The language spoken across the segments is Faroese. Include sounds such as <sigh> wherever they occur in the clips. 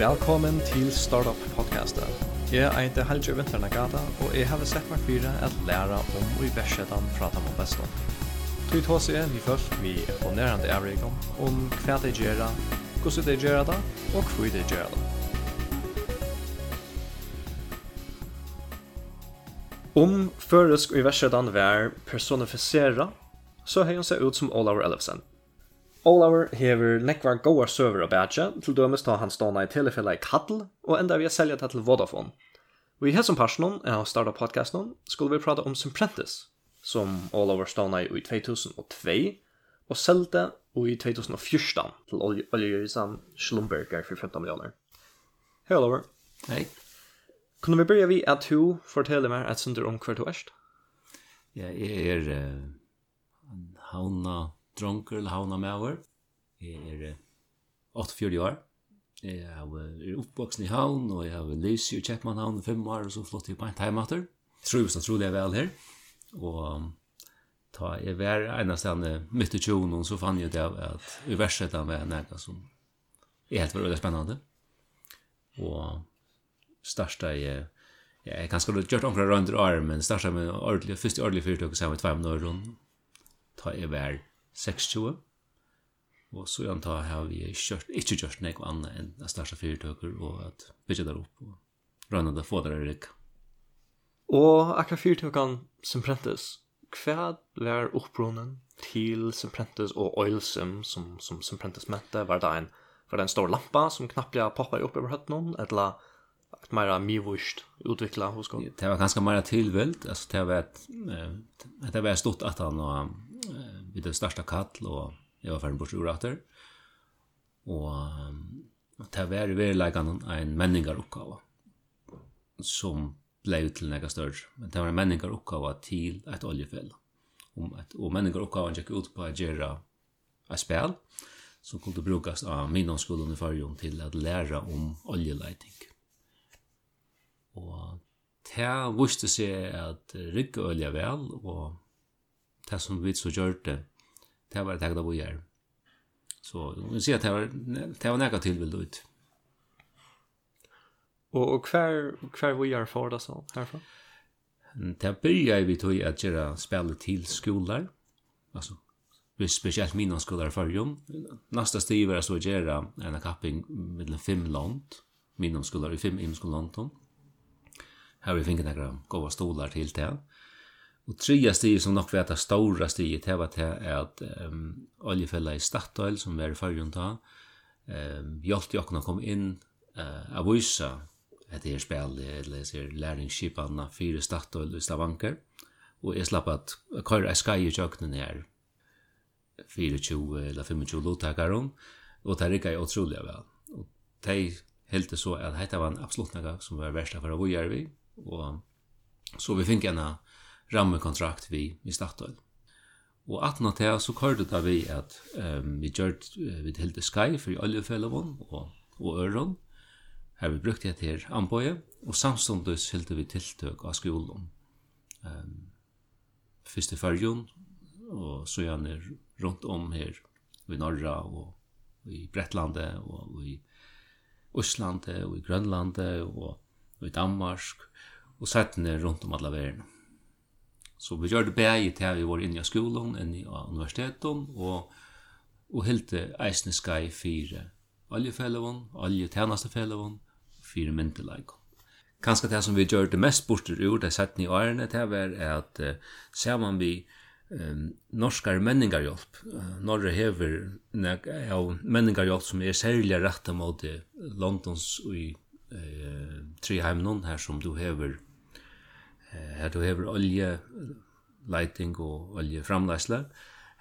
Velkommen til Startup Podcastet. Jeg heter Helge Vinternagata, og jeg har sett meg fire at læra om og i versetan prata om bestan. Til tås er vi folk vi imponerende avrik om, hva de gjør, hvordan de gjør det, og hva de gjør det. Om føresk og i versetan vær personifisera, så hei hun seg ut som Olaur Elefsen. Olaver hever nekvar goa server og badge, til dømes ta han stående i tilfelle i kattel, og enda vi har selja det til Vodafone. Og i hessom personen, jeg har startet podcasten, skulle vi prata om Simprentis, som Olaver stående i 2002, og selte i 2014 til oljehusen Schlumberger for 15 millioner. Hei Olaver. Hei. Kunne vi börja vi at du forteller meg et synder om hver du erst? Ja, jeg er uh, en havna dronker eller havna med over. Jeg er 48 år. Jeg er oppvoksen i havn, og jeg har lyst i Kjeppmannhavn i fem år, og så flott i beint heimater. Jeg tror trolig utrolig vel her. Og ta jeg var en av stedene midt i tjonen, så fann jeg det at uversetan var nega som er helt veldig spennende. Og starta jeg Ja, jeg kan skulle gjort omkring rundt armen, starta med ordentlig, først i ordentlig fyrtøk sammen med tvei minutter, ta jeg vær 26. Og så jeg antar har vi kjørt, ikke kjørt noe annet enn å starte fyrtøker og at bygge der opp og rønne det få der i rygg. Og akkurat fyrtøkene som prentes, hva var oppbrunnen til som prentes og oilsum som, som, som prentes mette? Var det en, var det en stor lampa som knapplig poppet opp over høttene, eller ett mera mivust utveckla hos kom. Det var ganska mera tillvält, alltså det var ett det var stort att han och vid det största kall och jag var färdig bort ur åter. Och det var ju verkligen en männingaruppgave som blev till några större. Men det var en männingaruppgave till ett oljefäll. Om ett, och männingaruppgaven gick ut på att göra ett spel som kunde brukas av minnomskolan i Färjum till att lära om oljeleiting. Och det visste seg att rygge olja vel, och det som vi så gjør det det var det jeg da vi gjør. Så vi sier at det var, det var nekka tilvild ut. Og, og hver, hver vi gjør for det så herfra? Det byrja vi tog at gjøre spillet til skolar, altså vi spesielt mina skolar i jom. Nästa steg var så att göra en kapping mellom fem land, mina skolar i fem imskolanton. Här vi fick några goda stolar till det. Og tredje stiget som nok vet det stora stiget, det var det at um, oljefella i Statoil, som var i fargen da, um, hjalp jo å komme inn uh, av vysa at det er spil, eller det er læringsskipene fire Statoil i Stavanker, og jeg slapp at køyre jeg skal i kjøkkenen her, 24 eller 25 lottakere, og det rikket jeg utrolig vel. Og de heldte så at dette var en absolutt noe som var verst for å bo vi og så vi fikk en av rammekontrakt vi i Statoil. Og at nå til så kørte det vi at um, vi gjør vi til det skai for i oljefellevån og, og øron. Her vi brukte det til anbøye, og samståndet hilde vi tiltøk av skolen. Um, først i fyrjon, og så gjerne rundt om her i Norra og, i Brettlandet og, i Østlandet og i Grønlandet og, og i Danmark og settene rundt om alle verden. Så vi gjør det bæg til vi var inne i skolen, inne i universiteten, og, og helt eisne skai fire oljefellevån, oljetjenestefellevån, fire myndelaikon. Kanskje det som vi gjør det mest borte ur, det sett ni årene, det var at uh, man vi um, norskar menningarhjelp, uh, Norge hever nek, av menningarhjelp som er særlig rettet mot Londons og i uh, Triheimnon, her som du hever Her du hever olje leiting og olje framleisle.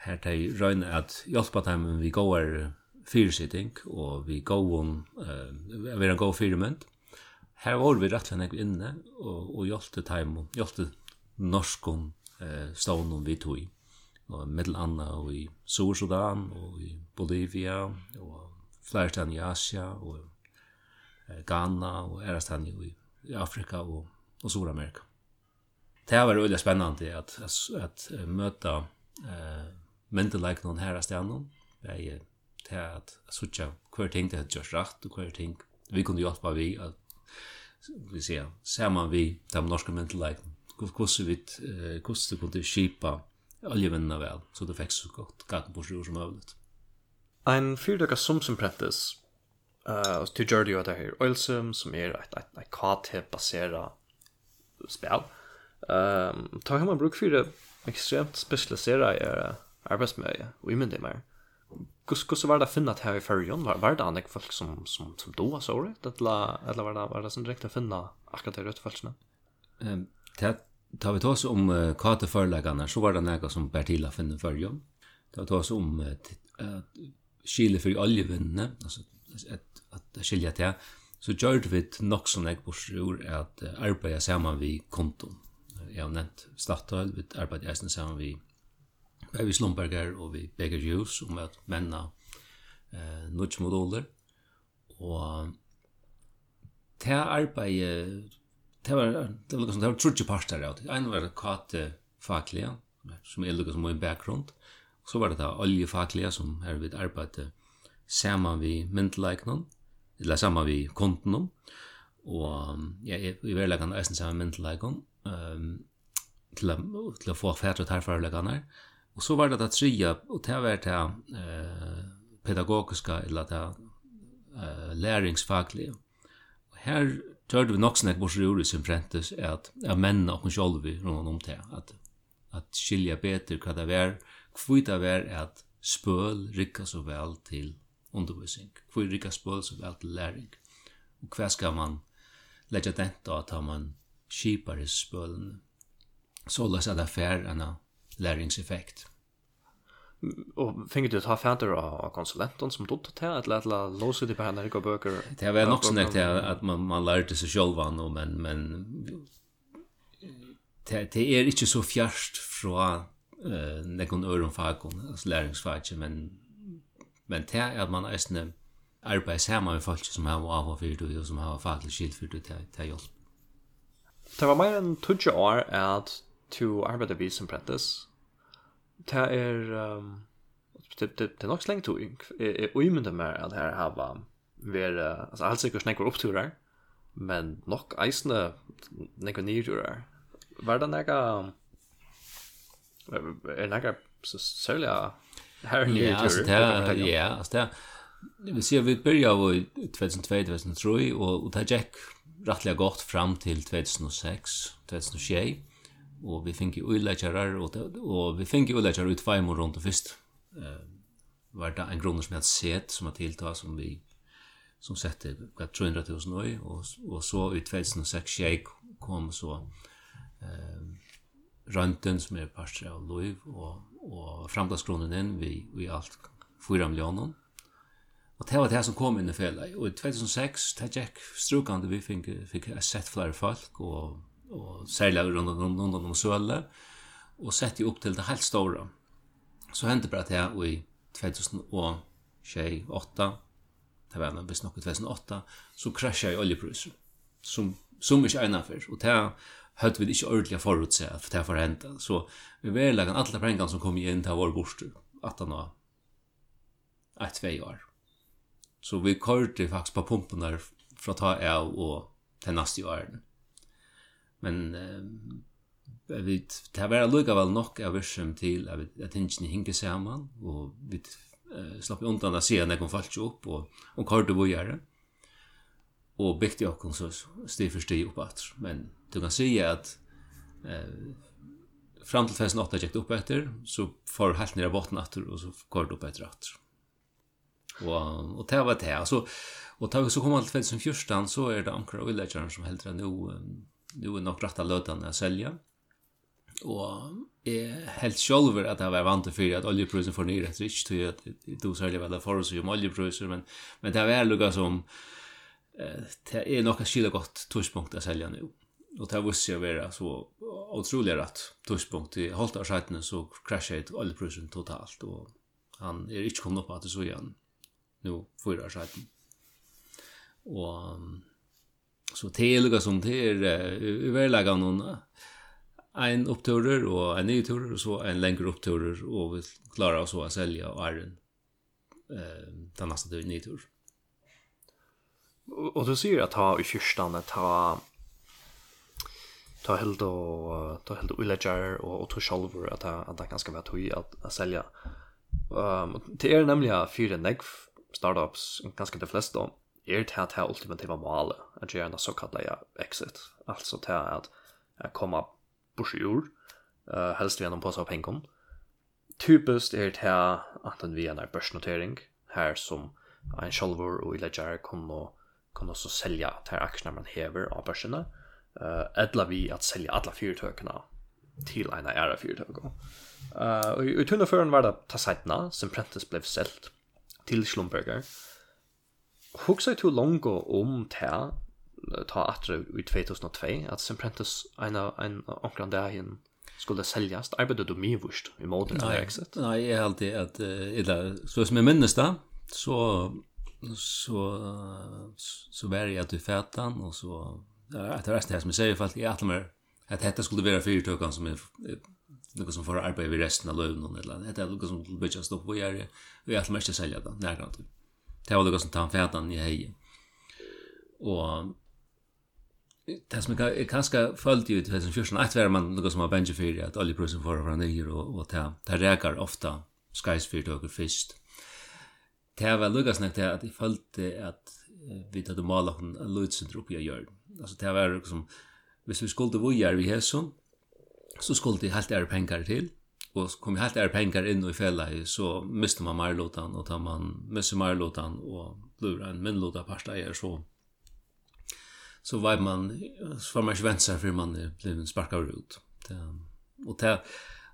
Her de røyne at hjelpa dem vi går fyrsitting og vi går om uh, vi er en god fyrmynd. Her var vi rett og inne og, og hjelpte dem hjelpte norskom eh, stående vi tog og middel anna og i Sur-Sudan og i Bolivia og flere stedene i Asia og Ghana og ærestan i Afrika og, og Sur-Amerika det var väldigt spännande att att, att möta eh mentalike någon här där det är att söka hur tänkte jag just rätt och hur ting vi kunde hjälpa vi att vi ser ser man vi de norska mentalike hur hur vi hur det kunde skipa oljevännerna väl så det fick så gott gatten på sjur som möjligt Ein fyrdøkka sumsum practice uh, til Jordi og det her Oilsum, som er et, et, et KT-basera spel. Uh, Um, ta hemma bruk för det extremt specialiserade er arbetsmiljö och imen det mer. Hur var det finna här i Färjön var var det andra folk som som som då så det att la eller var det var det som direkt att finna akkurat det rätt falsna. Ehm tar vi tas om uh, kate förläggarna så var det några som Bertila finna Färjön. Tar vi tas om att skilja för oljevinnene, alltså att att skilja till så gjorde vi nok som jag bors ur at arbeta saman vi konton jeg har nevnt Statoil, vi arbeider eisen sammen vi vi Slumberger og vi Baker Hughes om at menna eh, nudge-moduler og det arbeidet det var det var liksom det var trutje parter av det. En var kate fakliga som er lukka som en bakgrund. Så var det där oljefakliga som här vi arbete samman vid myndleiknon eller samman vi konten och ja, i verlegan eisen samman myndleikon ehm til, til å få fætre tarfarlegene. Og så var det det tredje, og det var det eh, pedagogiska eller det eh, læringsfaglige. Og her tørde vi nok snakk bort ur i sin frentes, at ja, mennene og selv vi rundt om det, at, at skilja bedre hva det var, hvor det var at spøl rikka så vel til undervisning, hvor rikka spøl så vel til læring. Og hva skal man leggja dent av at man kiparisbølen. Så la seg det fær enn læringseffekt. Og finner du ta fæder av konsulenten som tog til at låsa låse de henne nærke bøker? Det var nok sånn at man, man lærte seg selv nå, men, men det, det er ikke så fjerst fra uh, nekon öron fakon alltså läringsfakon men men det är att man är snä arbetar hemma med folk som har av för det och som har faglig skilt för det till hjälp. Det var mer enn 20 år at to arbeide vi som prentes. Det er... Um, det, det, det er nok slengt tog. Jeg umynda meg at her hava vera, altså alt sikkert snakker oppturer, men nok eisne nekker nyrturer. Var det nekka... Er nekka særlig her nyrturer? Ja, altså det altså, Det vil si at vi byrja i 2002-2003, og og det er rettelig godt fram til 2006, 2006, og vi fikk uleggjarar, og, og vi i uleggjarar ut fem og rundt og fyrst. Uh, var det en grunner som jeg hadde sett, som hadde tilta, som vi som sette 300.000 øy, og, og så ut 2006 kom så eh, rønten som er parstre av Loiv, og, og framdagsgrunnen inn vi, vi alt 4 millioner, Og det var det som kom inn i fjellet. Og i 2006, det gikk strukande vi fikk, fikk sett flere folk, og, og særlig rundt om rundt om søle, og sett jo opp til det helt store. Så hendte bare det i 2008, det var hvis nok i 2008, så krasja i oljepriser, som, som ikke egnafyr. Og det hadde vi ikke ordentlig forutse for det får hente. Så vi var lagen alle pengene som kom inn til vår borster, at han var 1-2 år. Så vi kørte faktisk på pumpen der fra ta av og til neste år. Men eh, vi, det var lukket vel nok av virksom til at, at tingene hinket sammen, og vi eh, slapp undan å se når kom falt opp, og, og kørte vi gjøre. Og bygde jeg oss stiv for stiv opp etter. Men du kan si at eh, fram til festen 8 jeg gikk opp etter, så får helt ned av botten etter, og så kørte opp etter etter. Och och det var det alltså och tag så kommer allt väl som förstan så är det ankra villagern som helt nu nu är nog rätta lötan att sälja. Och är helt själver att det var vant för att oljeprisen för ner rich till att det då säljer väl för oss ju oljepriser men men det är lugga som eh det är nog ett skilda gott tidspunkt att sälja nu. Och det visste jag vara så otroligt rätt torspunkt. i halta skiten så crashade oljeprisen totalt och han är inte kommit upp att det så igen nu fyra år sedan. Och så det är lika som det är överlägga någon en uppturer och en ny turer och så en längre uppturer och vi klarar oss att sälja iron eh den nästa tur ny tur. Och du ser att ha i kyrstan att ha ta helt och ta helt och lägger och och ta själva att att det kanske vara tog att sälja. Ehm det är nämligen fyra negv startups, ganska de flesta, är det här det här ultimativa målet att göra en så kallad exit. Alltså det att, komma på ur, uh, helst genom påsa av pengar. Typiskt är det här antingen via en börsnotering, här som en självor och illegär kommer kan också sälja till aktierna man häver av börserna. Uh, eller vi att sälja alla fyrtökerna till en ära fyrtökerna. Uh, och i tunnelfören var det ta sättna som präntes blev sällt til Schlumberger. Huxa to longo om ta ta atre i 2002 at Semprentes en en onkran där hin skulle säljas. Arbetade du med vurst i moden där exit? Nej, jag alltid att eller så som jag minns det så så så var jag till fätan och så att det resten här som jag säger för att jag att det skulle vara fyrtökan som är något som får arbeta vid resten av löven och eller det är något som vill bygga stopp och göra vi jag måste sälja det när kan det var något som tar fätan i hej och det som jag kanske följt ju det som först att vara man något som har bench för att alla prisen för från det och och ta det räkar ofta skies för det och fisk det var något som jag att jag följde att vi hade målat en lötsendrop jag gör alltså det var liksom Hvis vi skulle vågjere vi hæsson, så skulle det helt ära pengar till och kom helt ære penger in och i fjellet, så måste man marlotan och tar man måste marlotan och blura en minlota pasta är så så var man så var man svenskar för man ble sparket ut. Det, och det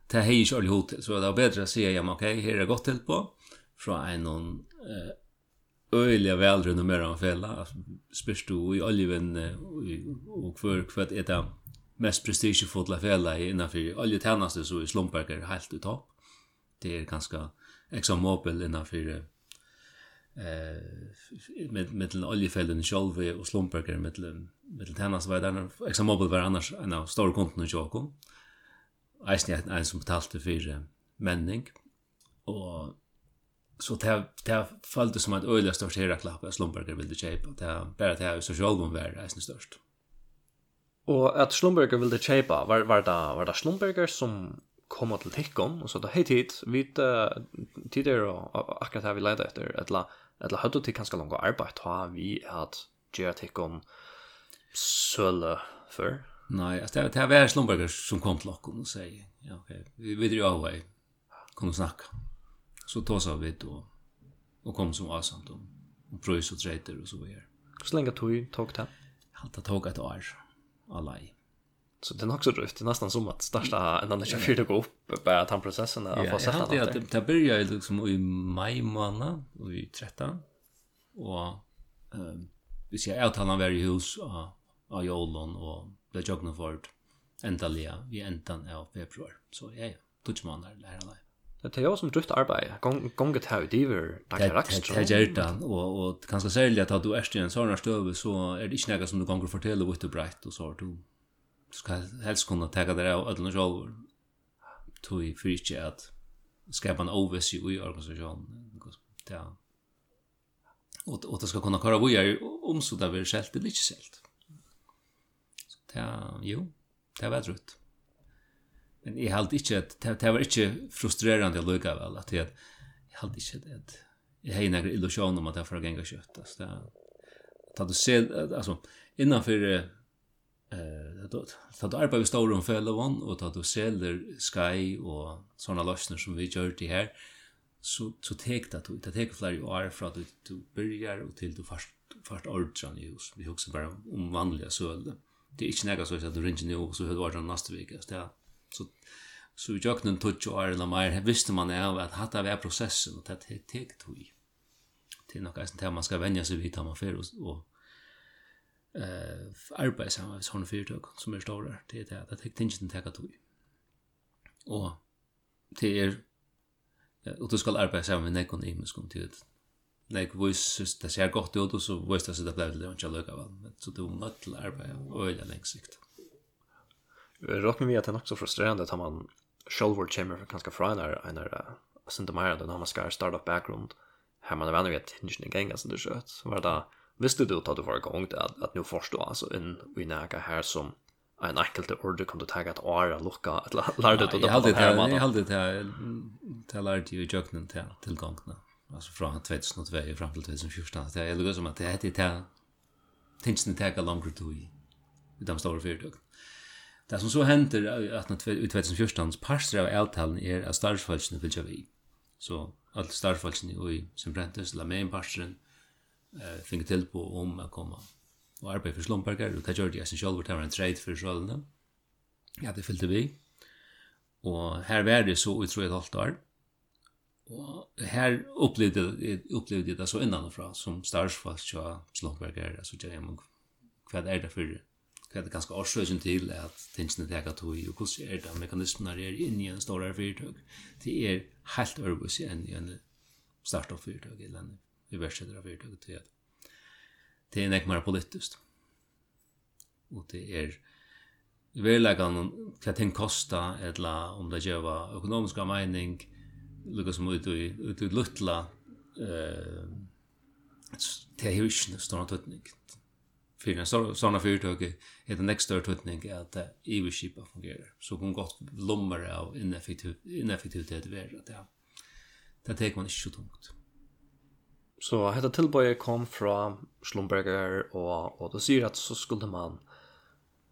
det här är ju hot så det är bättre att si, ja ok, okej er här är gott på från en någon eh, öliga välrenommerad fälla spyrst du i oljevinne och kvar kvar ett mest prestigefulla felagi innanfyr oljetjeneste så i Slumberger helt i topp. Det är ganska ganske ExxonMobil innanför eh med med den oljefällen själva och Slumberger med den med den var där ExxonMobil var annars en av stora kunderna i Jakob. Eisen er en som betalte för menning, och så det, det följde som att øyelig størst herreklapp av Slumberger ville köpa. det er det är så själva var var eisen störst. Och att Slumberger ville köpa var var det var det Slumberger som kom till Tickon och så då hej hit vi tidigare och akkurat här vi letade efter ett la ett la hade till ganska långa arbete har vi att göra Tickon sölle för Nej, alltså det här var Schlumberger som kom till Lockon och säger ja okej vi vet ju away kom och snacka så tog så vi då och kom som avsamt om pröjs och trejter och så vidare. Så länge tog tog det? Allt tog ett år alla lei. Så det är också drygt, det är nästan som att starta en annan kafé att gå upp bara att han processen att få sätta något. Ja, det det börjar ju liksom i maj månad och i 13 och ehm vi ser att han var i hus av Jolon och det jognar för ändalia i ändan av februari. Så ja, ja, touch man där där. Det är ju som drift arbete. Gång gång det här diver tackar rax. Det är det och och kanske sälja att du är i en sån här så är det inte något som du gånger fortelle vitt och brett och så har du ska helst kunna ta det av ödlorna själva. Tui för inte att skapa en oviss i organisationen. Ja. Och och det ska kunna köra vidare om så där vi selt, det inte självt. Så Ja, jo, det var rätt men jeg held ikke at det, det var ikke frustrerende å lukke vel, at jeg, jeg held ikke at jeg har ingen illusjon om at jeg får genge kjøtt. Altså, det, at du ser, altså, innenfor eh, at du arbeider i store Fellowon, og at du selger Sky og sånne løsner som vi gjør til her, så, så tek det, det tek flere år fra du, du börjar og til du først, først ordran i hus. Vi husker bare om vanlige søle. Det er ikke nægget så at du ringer nå, og så hører du ordran neste vik. Det er Så så vi jag kunde touch och eller mer visste man är att hatta var processen och det tek tog. Det är nog en tema man ska vänja sig vid man för och eh arbeta som med såna företag som är stora. Det är det att det tingen ta tog. Och det är och du ska arbeta som med någon i muskom till det. Nej, vois det ser godt ut og så vois det så det blir det inte lugnt väl. Så du måste arbeta och lägga sikt råknar vi att det är också frustrerande att man själv kommer för ganska från när en är sen det mer då man ska starta up background här man är vän vid att hinna gänga alltså det så var det visste du att du var igång där att nu förstå alltså en vi näka här som en enkelt order kom du tagga att ara lucka att lärde du då här man jag hade det till lärde ju jöknen till tillgångna alltså från 2002 fram till 2014 det är lugnt som att det heter det tinsen tagga längre tid i de stora företagen Det som så hender i 2014, parster av avtalen er at starfalsene fylgja vi. Så alle starfalsene i som Simprentes, la meg en parsteren, eh, finge til på om å komme og arbeid for slumparker, og det gjør de jeg sin sjálfur, det var en trade for sjálfene. Ja, det fyllte vi. Og her var det så utrolig et halvt år. Og her opplevde, opplevde jeg det så innanfra, som starfalsk og slumparker, altså, hva er det for det? Det er ganske årsøkjen til at tingene tega tog, og hvordan er det mekanismen er inn i en større fyrtøk. Det er helt ørbus enn i en startup fyrtøk, eller en universiteter fyrtøk, til at det er nek mer politisk. Og det er verleggan hva ting kosta, eller om det gjøva økonomiska mening lukka som ut i, ut i luttla, eh, det er jo ikke stående tøtning för en sådana företag är det nästa större tutning att EU-skipa fungerar. Så hon gott blommar av ineffektivitet är att ja, det tar man inte så tungt. Så detta tillböje kom från Schlumberger och, och då säger att så skulle man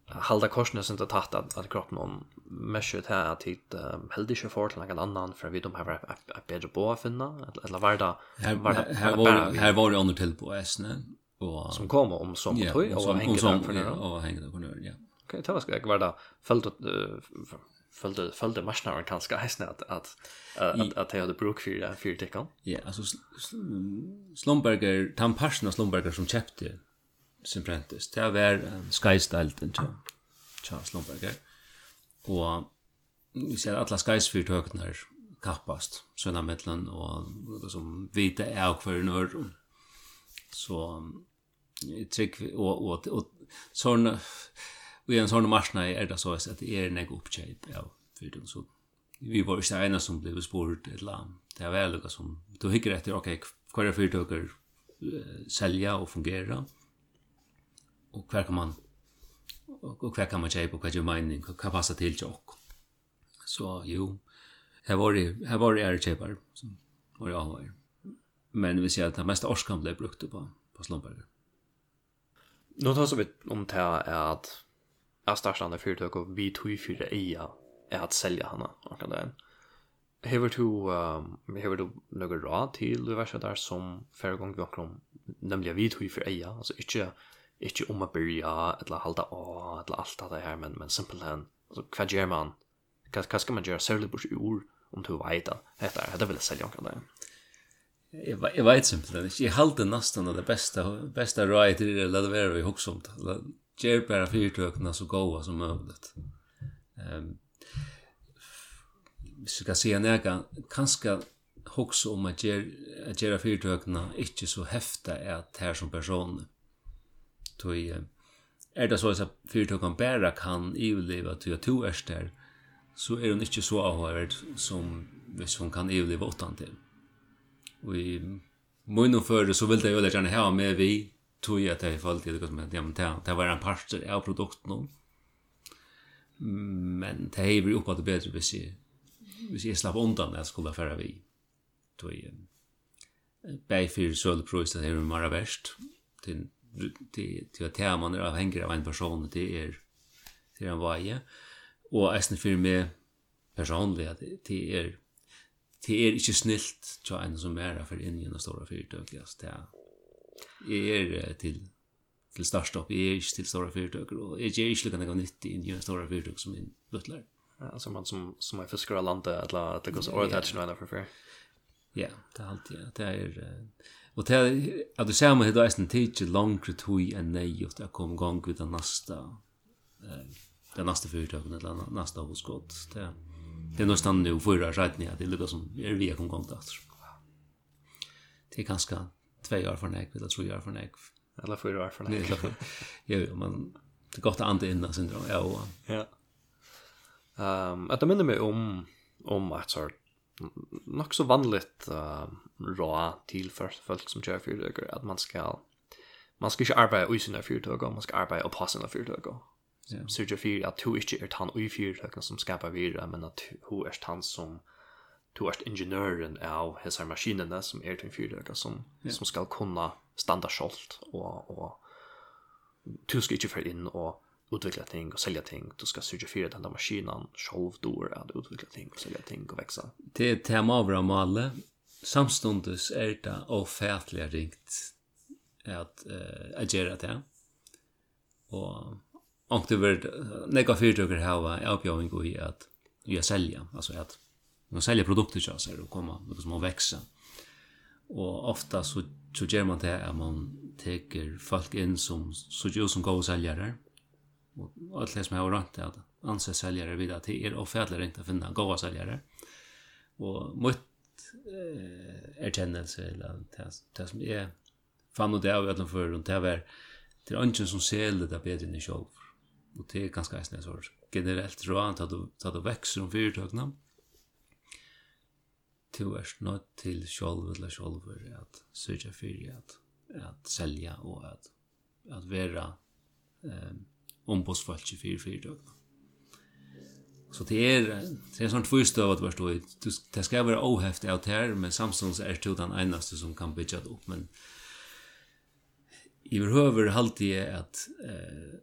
halda korsene sin til tatt at, at kroppen om mesje til at hit um, heldig ikke for til noen annan for vi de har vært bedre på å finne eller var det her var det under til på esne og som kommer om som tøy og och hänger där för nu och hänger där för nu ja okej det var ska jag vara följt följde följde marsnaren kanske hästna att att att att jag hade bruk för det för. Ja, alltså Slumberger, Tom Parson och Slumberger som köpte sin Prentice. Det var Sky Style den tror. Charles Slumberger. Och vi ser alla Skys för töknar kappast såna mellan och som vita är kvar norr. Så trygg og, og, og sånn og i en sånn marsna er det så at det er nek oppkjøp av fyrtun så vi var ikke ena som ble spurt et eller annet. Det er vel lukka som du hikker etter ok hva er fyrir dere uh, selja og fungera og hver kan man og hver kan man kjøp og hver kan mening hva passa til tjokk så jo her var det her var det er kjøpar som var det avvar men vi ser at det meste orskan ble brukt på på Slomberger Nå tar så vi om det at är att är största företag och vi tog fyra eja är att sälja henne och kan det. Hever du, um, hever du några råd till det värsta där som förra gången vi om, nämligen vi tog för eja, alltså inte, inte om att börja, eller halda av, eller allt det här, men, men simpelthen, alltså vad gör man, vad ska man göra särskilt bort i ord om du vet att det här, det vill jag sälja kan det. Jeg, jeg vet simpelthen ikke. Jeg halte nesten det beste, beste røyet til det, la det være vi hokse om det. Gjør bare fyrtøkene så gode som mulig. Um, hvis jeg kan si en egen, kanskje hokse om at gjøre fyrtøkene ikke så hefte er det her som person. personer. Tog er det så at fyrtøkene bare kan iveleve til at du er der, så er hun ikke så avhørt som hvis hun kan iveleve åttan til. Mm Och i mun och för så vill det ju lägga gärna här med vi tog jag att fall till det som att men det var en part av produkten. Men det är ju uppåt bättre vi ser. Vi ser slapp undan när skulle förra vi. Tog är bei för sölproist det är mer värst. Det det det att här man är avhängig av en person det är till en vaje. Och äsna för mig personligt det är det er ikke snilt til en som er for inn i en stor fyrtøk. Altså, det er til, til startstopp, jeg er ikke til store fyrtøk, og jeg er ikke lukkende av nyttig i en stor fyrtøk som min butler. Ja, som man som, som er fisker av landet, eller at det går så året her til noen for fyr. Ja, det er alltid, ja. Det er, og det er, at du ser meg, det er en tid til langere tog enn nei, og det er kommet gang ut av nasta, det er nasta fyrtøk, eller nasta hos godt, det er, Det stand nästan nu å rättning att det lukkar som är via kom gång dator. Det er ganske två år för nek, eller tre år för nek. Eller fyra år för nek. Jo, men det är gott att anta innan syndrom. Ja, ja. Um, att det minner mig om, om att så nog så vanligt uh, rå till för folk som kör fyrdökar att man ska man ska inte arbeta i sina fyrdökar, man ska arbeta och på sina fyrdökar. Yeah. Sørger for at du ikke er tann og fyrtøkene som skapar vira, men at du er tann som du er ingeniøren av hessar maskinene som er till företag som, yeah. som skal kunna standa skjolt og, og du skal ikke fyrir inn og utvikla ting og selja ting. Du skal sørge for at denne maskinen sjolv dår at utvikla ting og selja ting og veksa. Det er tema av male. Samstundes er det ofætlig ringt at uh, agera det. Og Och det vart några företag hava avbjåing och i att jag sälja alltså att man säljer produkter så här och komma något som växa. Och ofta så så gör man det att man tar folk in som så gör som går säljare. Och allt det som har rent att anse säljare vid att det är offentligt inte att finna goda säljare. Och mot eh erkännelse eller det det som är fan och det av utanför runt det var det är ingen som säljer det bättre än själv og det er ganske eisne så generelt råan du, at du vekser om fyrtøkna du er snart til sjolv eller sjolver at sørja fyrir at, at selja og at, at vera um, ombodsfalsk i fyrir fyrtøkna Så det er, det er sånn tvistøv at du i. Det skal være oheftig av det men samstånds er det den eneste som kan bygge det opp. Men i behøver alltid at eh,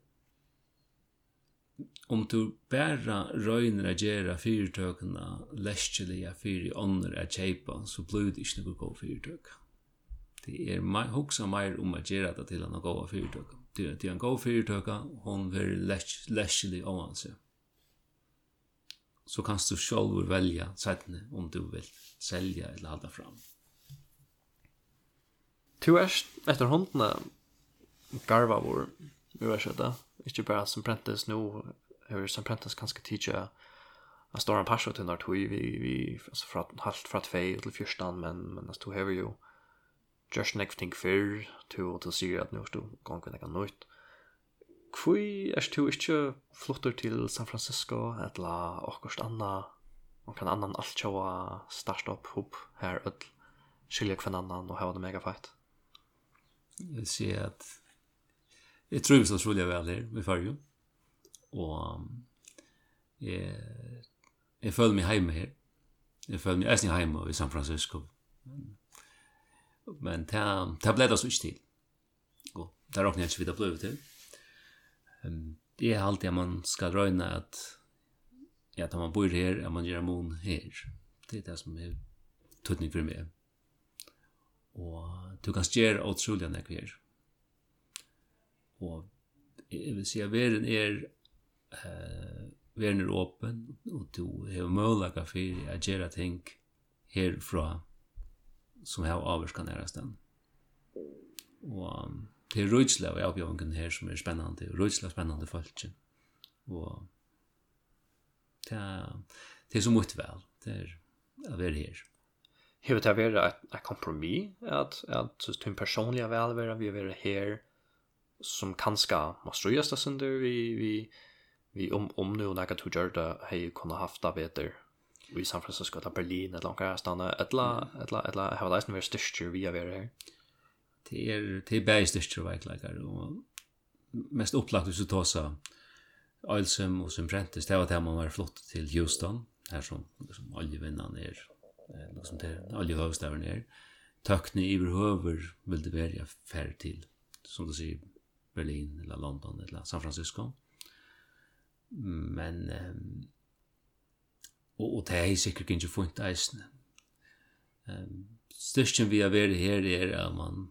om du bara röjner att göra fyrtøkene läskeliga fyr i ånder att kjeipa, så blir det inte något god fyrtök. Det er också mer om att göra det till en god fyrtök. Det är en god fyrtøk, hon blir läskelig av ovense. Så kan du själv välja settene om du vill sälja eller halda fram. Tu erst etter håndene garva vår, uversetta, ikke bare som prentes nå hur som prentas kanske teacher en stor passage till när vi vi alltså från halvt att fej till första men men det tog över ju just next thing för to to see att nu stod gång kunna kan nytt Kui er du ikke flutter til San Francisco eller akkurat anna man kan annan allt start startup hop her öll skilja kvann annan og hava det mega fett Jeg sier at jeg tror vi så skulle vel her i fargen og jeg, jeg føler meg hjemme her. Jeg føler meg eisen hjemme i San Francisco. Men det, det ble det så ikke til. Og det råkner jeg ikke vidt å bli til. Det er alltid at man skal røyne at ja, at man bor her, at man gjør mon her. Det er det som er tøtning for meg. Og du kan gjøre utrolig enn jeg her. Og jeg vil si at verden er eh veren er åpen og du har mulighet for å gjøre ting herfra som har avvarskan deres den. Og det er rødsla og avgjøringen her som er spennende, og rødsla er spennende folk. Og det er, det er så mye vel, det er å være her. Hevet det være et, et kompromis, at, at din personlige velvære vil være her, som kanskje må strøyes det sønder vi, vi vi om om nu när jag tog det hej kunde haft det bättre i San Francisco eller Berlin eller några stanna eller eller eller har det nästan varit störst vi är här det är det är bäst störst verkligen och mest upplagt så ta så Alsem och som Prentice det var det man var flott til Houston här som liksom oljevinnan är liksom det oljehövstaven är i överhöver vill det välja färd till som du säger Berlin eller London eller San Francisco. Mm men um, og, og det er sikkert ikke funnet eisene. Um, styrkjen vi har vært her er at man,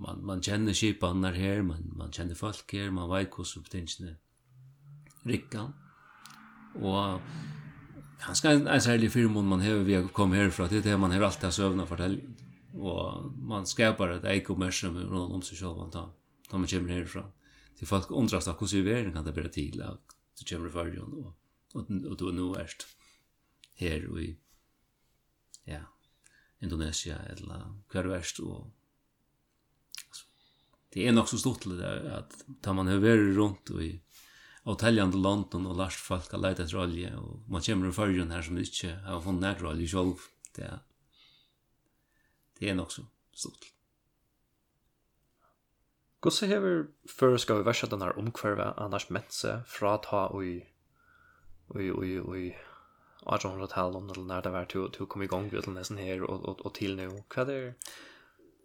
man, man kjenner kipaner her, man, man kjenner folk her, man vet hvordan betingene rikker. Og kanskje en, en særlig firmon man har vi har kommet herfra til det man har alltid søvnet fortellingen. Og man skapar et eik og med rundt om seg selv da, da man kommer herfra. Til folk undrast av hvordan vi er, kan det bare til at du kommer i fargen, og, og, og du er nå erst her i ja, Indonesia, eller hver verst, og altså, det er nok så stort til det, at tar man över rundt og i og London och og lars folk har leit etter olje, og man kommer i fargen her som ikke har funnet nærre olje selv, det er, det er nok så stort til. Gosse hever føreska vi versa den her omkvarve annars mense fra ta ui i ui i Adjon Hotel om det när det var till till kom igång vid nästan här och och och till nu. Vad är det?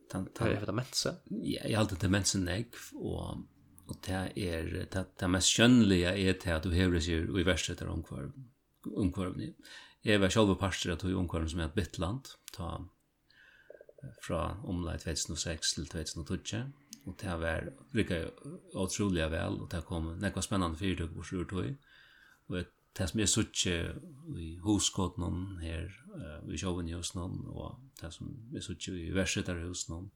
Tant tar jag för det mense. Ja, jag hade det mense nek og, og det er det det mest skönliga er til at du hever seg i verset etter omkvarv omkvarv ni. Jag var själv pastor att i omkvarven som är ett bittland ta fra omleit 2006 til 2012 och det var lika utrolig väl och det kom nekva spännande fyrtøk på sjur tog och det som jag suttje i huskott någon här i showen just någon och det som jag suttje i verset där hos någon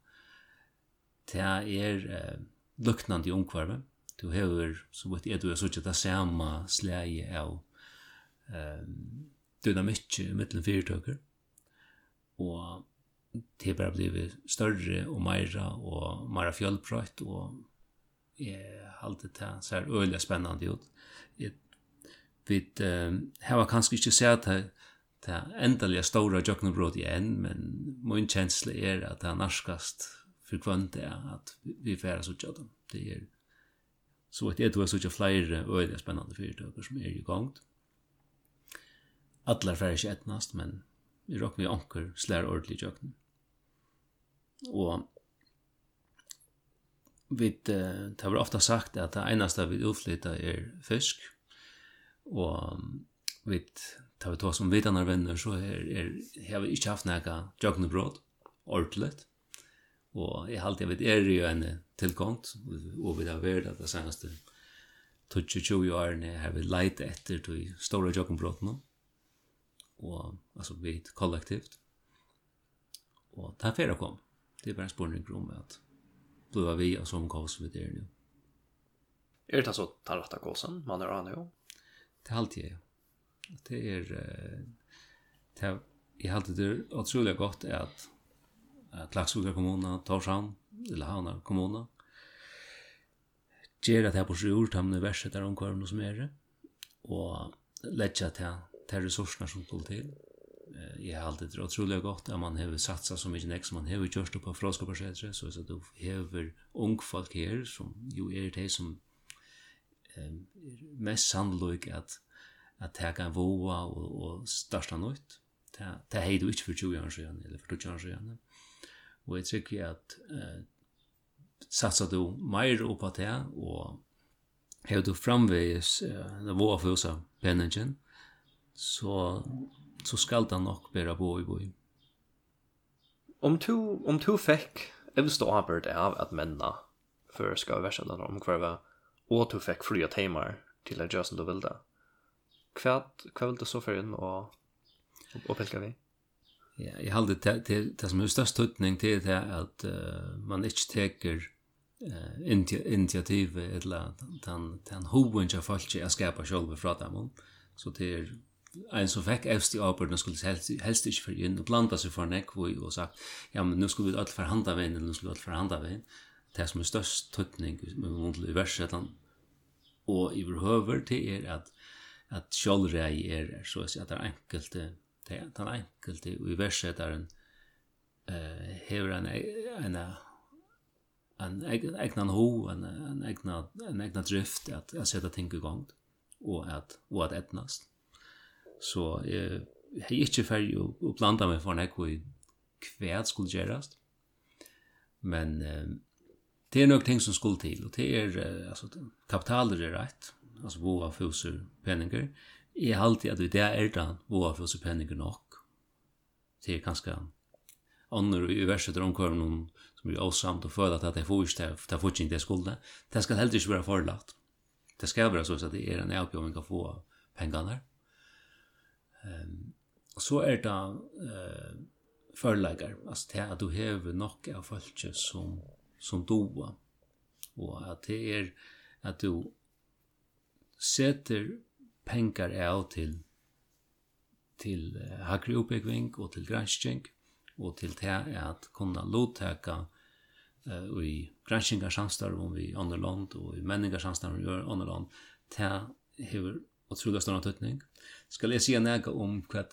det är eh, luknande i omkvarve du hever så vet jag du er suttje, det samme släge av eh, dynamikk i mittlen fyrtøkker og det bara blivit större och mera och mera fjällprojekt och är allt det så här öliga spännande ut. här har kanske inte sett det det endaliga stora jocknebrot i en, men min känsla är att det är narskast för kvant är att vi färdas ut av dem. Det är så att det är så att flera öliga spännande företag som är igång. Allar färdas ett etnast, men vi råkar vi anker slär ordentligt jocknebrot. Og vi, uh, det har ofta sagt at det eneste vi utflytta er fisk, og vi, tar vi to som vidanar venner, så er, er, har vi ikke haft nekka jøgnebrot, ordentligt, og jeg halte jeg vet er jo en tilkomt, og vi har vært at det seneste 20-20 årene har vi leit etter de store jøgnebrotene, og altså vi kollektivt, og det er fyrir kom. Det er bare en spørning om att bliva vi og som kås vi der nu. Er det alltså den rätta kåsen man är an nu? Det er alltid jag. Det är... Det er, jeg halte det utrolig godt at att Klaksvika kommuna, Torshavn, eller Havna kommuna, gjør at jeg på sju ord tamne verset der omkvarvene som er det, og letja til, til ressursene som skulle til, jeg har alltid det utrolig godt at man har satsa så mye nek som man har gjort på fråskaparsetre, så at du har ung folk her, som jo er det som um, er mest sannløyk at at teka en voa og, og starta nøyt. Det hei du ikke for 20 år siden, eller for 20 år siden. Og jeg tykker at uh, satsa du meir oppa det, og har du framvegis uh, voa for oss av penningen, så så skal det nok bära bo i bo. Om to om to fick evst arbeid av at menna för ska vi där om kvar och to fick fria timmar till att Jason då vill det. Kvart du så för in och och pelka vi. Ja, jeg halde det det, det som er størst tutning til det at uh, man ikke teker uh, initiativ eller den den hoven jag fallt er skapa själva fra dem. Så det er en som fikk evst i avbörden skulle helst, helst ikke fyrir inn og blanda seg for nekvoi og sagt ja, men nu skulle vi alt forhanda veien eller nu skulle vi alt forhanda veien det som er størst tøtning med mundel i versetan og i behøver til er at at sjálvrei er så å si, at det er enkelte det er den enkelte og i versetaren uh, hever en en en egnan ho, en, en, egna, en egna drift at, at sette ting i gang og at, og at etnast. Så jeg har ikke ferdig å, å blanda meg for nek i hva skulle gjerast. Men eh, det er nok ting som skulle til, og det er, eh, altså, kapitaler er rett, altså boa fuser penninger. Jeg har alltid at det er det boa fuser penninger nok. Det er ganske andre i verset omkvarnen som er åsamt og føler at det er forst, det er ikke det skulde. Det skal heller ikke være forlatt. Det skal være så at det er en avgjøring å få pengene her. Ehm och så er det eh förlägger alltså det att du har nog av folk som som doa och at det är att du sätter pengar av till till hakri uppbygging och till gransking och till det att kunna lotäka uh, i granskingar samstarv om vi andre land och i menningar samstarv om vi andre land till hur otroligt stor tøtning. Skal jeg si nega om hva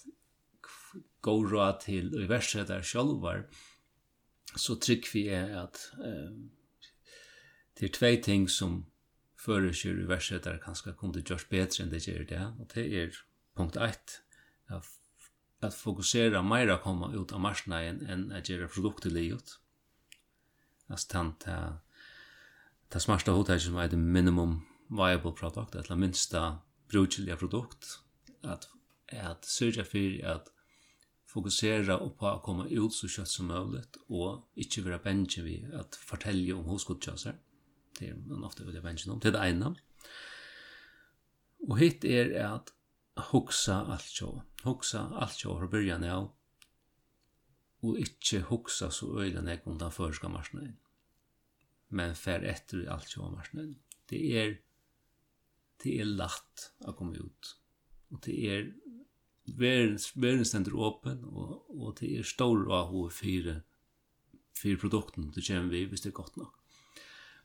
går råd til universet der sjálvar, så trygg vi er at eh, det er två ting som fører seg verset der kanskje kunne görs bedre enn det gjør det, og det er punkt 1, at, at fokusera meira koma ut av marsnaien enn at gjøre produkter livet. Altså, tant, det smarta hodet som er det minimum viable product, eller minsta brukeliga produkt att att sörja för att fokusera på att komma ut så kött som möjligt och inte vara benchen vid att fortälja om hosgodtjäser. Det er man ofta vil benchen om. Det er det ene. Og hitt er at hugsa alt så. hugsa alt så fra början av og ikkje hugsa så öjla när om den förska marsnaden. Men fär etter alt så marsnaden. Det er det er latt å komme ut. Og det er verden stender åpen, og, og det er stor av hva fire, fire produkten det kommer vi hvis det er godt nok.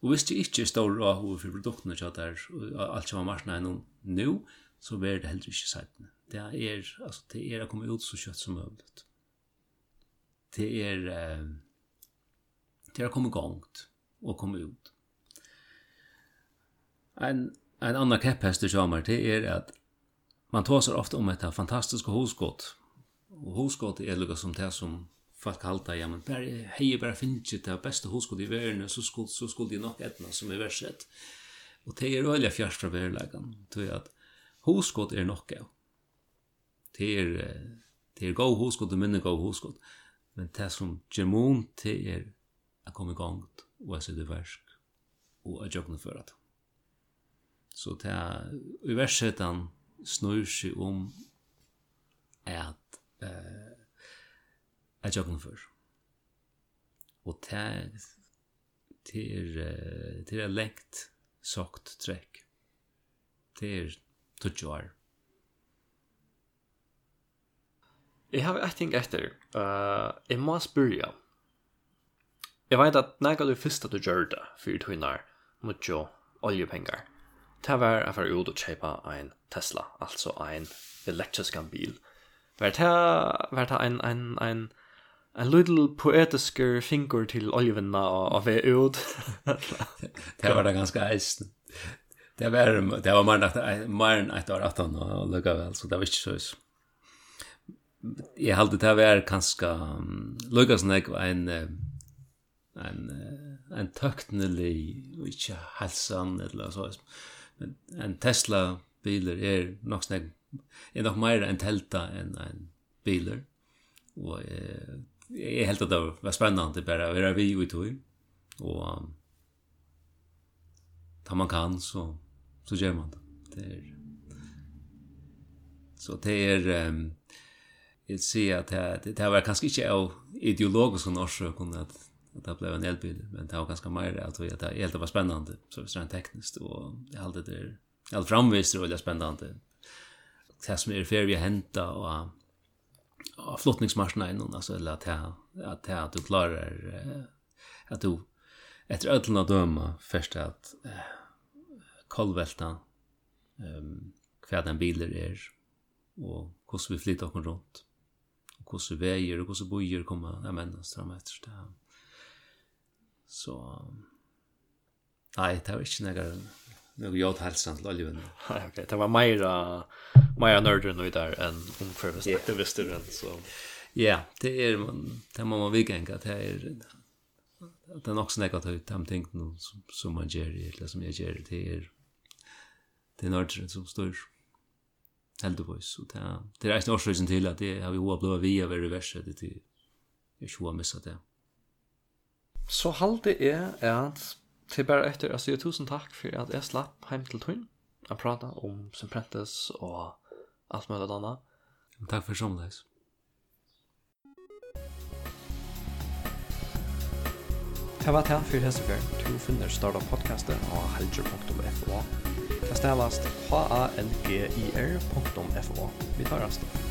Og hvis det ikke er stor av hva fire produkten det er alt som er marsjen er nå, så er det heller ikke sættene. Det er, altså, det er å komme ut så kjøtt som mulig. Det er, det er å komme gongt og komme ut. En En annan käpphäst i sommar det är att man tar ofta om ett fantastiska hosgått. Och hosgått är lukket som det som folk halta ja men bara hej bara finns det bästa hoskott i världen så skulle så skulle det nog etna som är värset. Och det är öliga fjärs från värlagen. tror jag att hoskott är nog gav. Det är det är god hoskott och minne gav hoskott. Men det som gemon det är att komma igång och att se det värsk och att jobba för det. Så det er i versetan snur seg om at eh at jobben for. Og det er det er, det er lengt sagt trekk. Det er tjuar. Jeg har et ting etter. Uh, jeg må spørre. Jeg vet at når du først at du gjør det for du tøyner mot jo oljepenger. Det var jeg var ut og kjøpe en Tesla, altså en elektrisk bil. Var det, var det <laughs> en, en, en, en little poetisk finger til oljevinna og vei ut. det var det ganske eisen. Det var, det var mer enn et år 18 og lukka vel, så det var ikke så Jeg halte det var kanskje lukka som jeg var en, en, en tøknelig, ikke helsan eller så, men en Tesla biler er nok snakk er nok meira en telta enn en biler og eh, jeg helt at det var spennende bare å være vi i tog og um, ta man kan så så gjør man det. Det er så det er um, jeg ser at det, det, det var kanskje ikke av ideologisk årsak at det blev en elbil men det var ganska mer att jag det helt var spännande så det var tekniskt och jag hade det all framvisst och det var spännande det som är fair vi hämta och och flottningsmaskinen innan alltså eller att att att du klarar att du efter öllna döma först att kolvälta ehm kvar den bilen är och hur vi flyttar oss runt och hur vägar och hur bojer kommer att användas det. Här. Så Nei, det var ikke noe noe jod helsen til alle. <laughs> Nei, ok, det var meira meira nørder nå der enn omførvestaktivister yeah. enn så. Ja, det er det må man vikenga, det er det er nok snakka til de tingene som, som man gjør, eller som jeg gjør, det er det er nørder som står heldigvis, og det er det er ikke norsrøysen til at det har vi hoa blå via verre verset, det er ikke hoa missa det så halde er at til bare etter å si tusen takk for at jeg slapp hjem til Tøyen. og pratet om Simprentes og alt mulig annet. Takk for samleis. Det var det for hese før. Du finner starta podcastet på helger.fo. Det stavast h-a-n-g-i-r.fo. Vi tar resten.